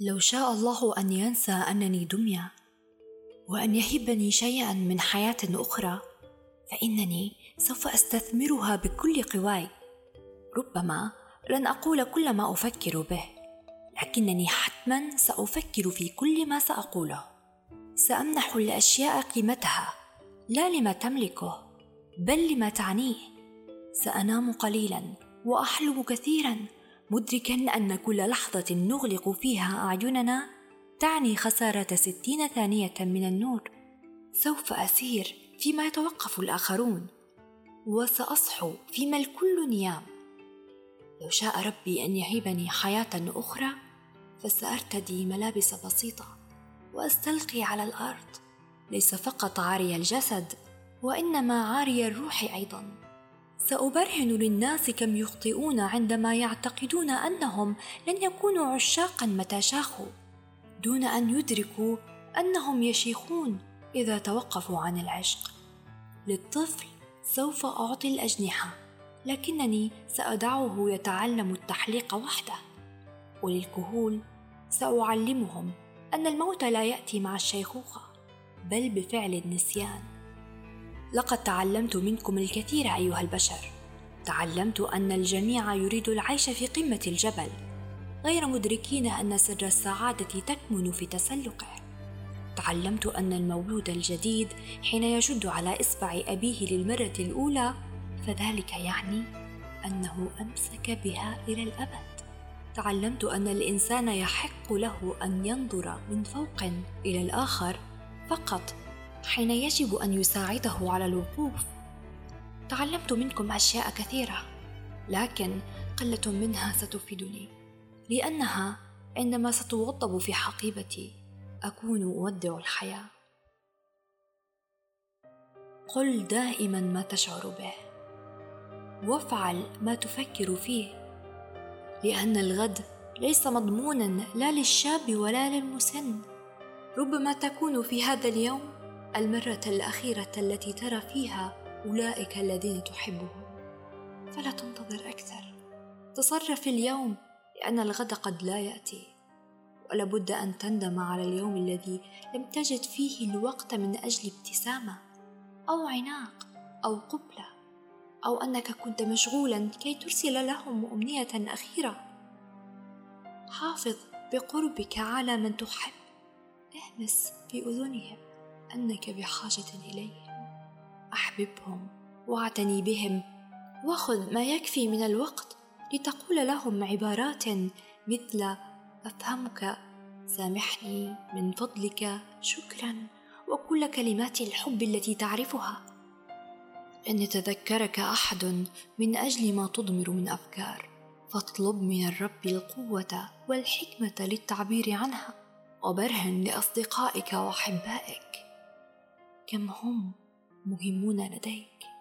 لو شاء الله أن ينسى أنني دميه وأن يهبني شيئا من حياة أخرى فإنني سوف أستثمرها بكل قواي. ربما لن أقول كل ما أفكر به لكنني حتما سأفكر في كل ما سأقوله. سأمنح الأشياء قيمتها لا لما تملكه بل لما تعنيه. سأنام قليلا واحلم كثيرا مدركا أن كل لحظة نغلق فيها أعيننا تعني خسارة ستين ثانية من النور. سوف أسير فيما يتوقف الآخرون وسأصحو فيما الكل نيام. لو شاء ربي أن يهبني حياة أخرى فسأرتدي ملابس بسيطة وأستلقي على الأرض. ليس فقط عاري الجسد وإنما عاري الروح أيضاً. سأبرهن للناس كم يخطئون عندما يعتقدون أنهم لن يكونوا عشاقا متى شاخوا دون أن يدركوا أنهم يشيخون إذا توقفوا عن العشق. للطفل سوف أعطي الأجنحة لكنني سأدعه يتعلم التحليق وحده. وللكهول سأعلمهم أن الموت لا يأتي مع الشيخوخة بل بفعل النسيان. لقد تعلمت منكم الكثير أيها البشر. تعلمت أن الجميع يريد العيش في قمة الجبل غير مدركين أن سر السعادة تكمن في تسلقه. تعلمت أن المولود الجديد حين يشد على إصبع أبيه للمرة الأولى فذلك يعني أنه أمسك بها إلى الأبد. تعلمت أن الإنسان يحق له أن ينظر من فوق إلى الآخر فقط. حين يجب أن يساعده على الوقوف. تعلمت منكم أشياء كثيرة لكن قلة منها ستفيدني. لأنها عندما ستوضب في حقيبتي أكون أودع الحياة. قل دائما ما تشعر به وافعل ما تفكر فيه لأن الغد ليس مضمونا لا للشاب ولا للمسن. ربما تكون في هذا اليوم المرة الأخيرة التي ترى فيها أولئك الذين تحبهم. فلا تنتظر أكثر. تصرف اليوم لأن الغد قد لا يأتي. ولابد أن تندم على اليوم الذي لم تجد فيه الوقت من أجل ابتسامة أو عناق أو قبلة أو أنك كنت مشغولا كي ترسل لهم أمنية أخيرة. حافظ بقربك على من تحب. اهمس في أذنهم أنك بحاجة إليهم أحببهم وأعتني بهم وخذ ما يكفي من الوقت لتقول لهم عبارات مثل أفهمك سامحني من فضلك شكرا وكل كلمات الحب التي تعرفها. أن يتذكرك أحد من أجل ما تضمر من أفكار فاطلب من الرب القوة والحكمة للتعبير عنها وبرهن لأصدقائك وأحبائك. كم هم مهمون لديك؟